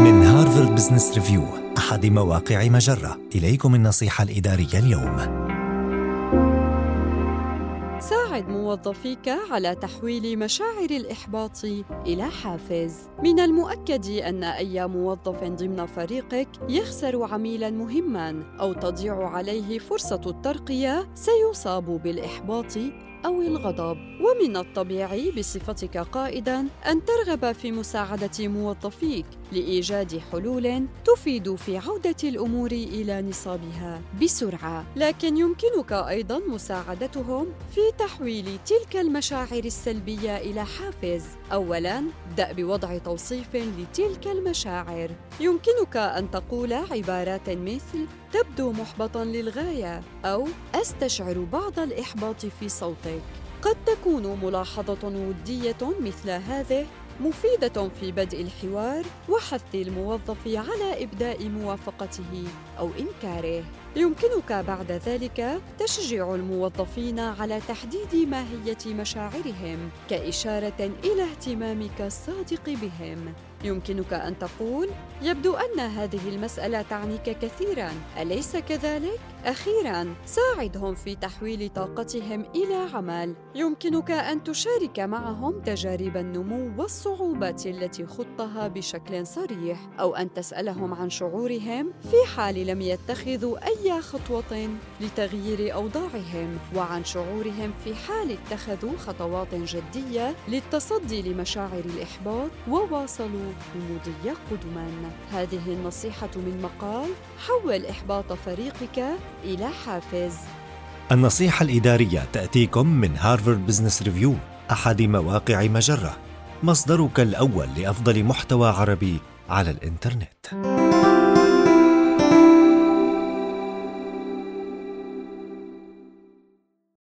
من هارفارد بزنس ريفيو أحد مواقع مجرة إليكم النصيحة الإدارية اليوم ساعد موظفيك على تحويل مشاعر الإحباط إلى حافز. من المؤكد أن أي موظف ضمن فريقك يخسر عميلاً مهماً أو تضيع عليه فرصة الترقية سيصاب بالإحباط أو الغضب. ومن الطبيعي بصفتك قائداً أن ترغب في مساعدة موظفيك لإيجاد حلول تفيد في عودة الأمور إلى نصابها بسرعة. لكن يمكنك أيضاً مساعدتهم في تحويل تلك المشاعر السلبية إلى حافز. أولاً ابدأ بوضع توصيف لتلك المشاعر. يمكنك أن تقول عبارات مثل تبدو محبطا للغاية أو أستشعر بعض الإحباط في صوتك قد تكون ملاحظة ودية مثل هذه مفيدة في بدء الحوار وحث الموظف على إبداء موافقته أو إنكاره. يمكنك بعد ذلك تشجيع الموظفين على تحديد ماهية مشاعرهم كإشارة إلى اهتمامك الصادق بهم. يمكنك أن تقول: يبدو أن هذه المسألة تعنيك كثيراً، أليس كذلك؟ أخيراً، ساعدهم في تحويل طاقتهم إلى عمل. يمكنك أن تشارك معهم تجارب النمو والصعوبات التي خضتها بشكل صريح، أو أن تسألهم عن شعورهم في حال لم يتخذوا أي خطوة لتغيير أوضاعهم، وعن شعورهم في حال اتخذوا خطوات جدية للتصدي لمشاعر الإحباط وواصلوا المضي قدما. هذه النصيحة من مقال حوّل إحباط فريقك إلى حافز. النصيحة الإدارية تأتيكم من هارفارد بزنس ريفيو أحد مواقع مجرة مصدرك الأول لأفضل محتوى عربي على الإنترنت.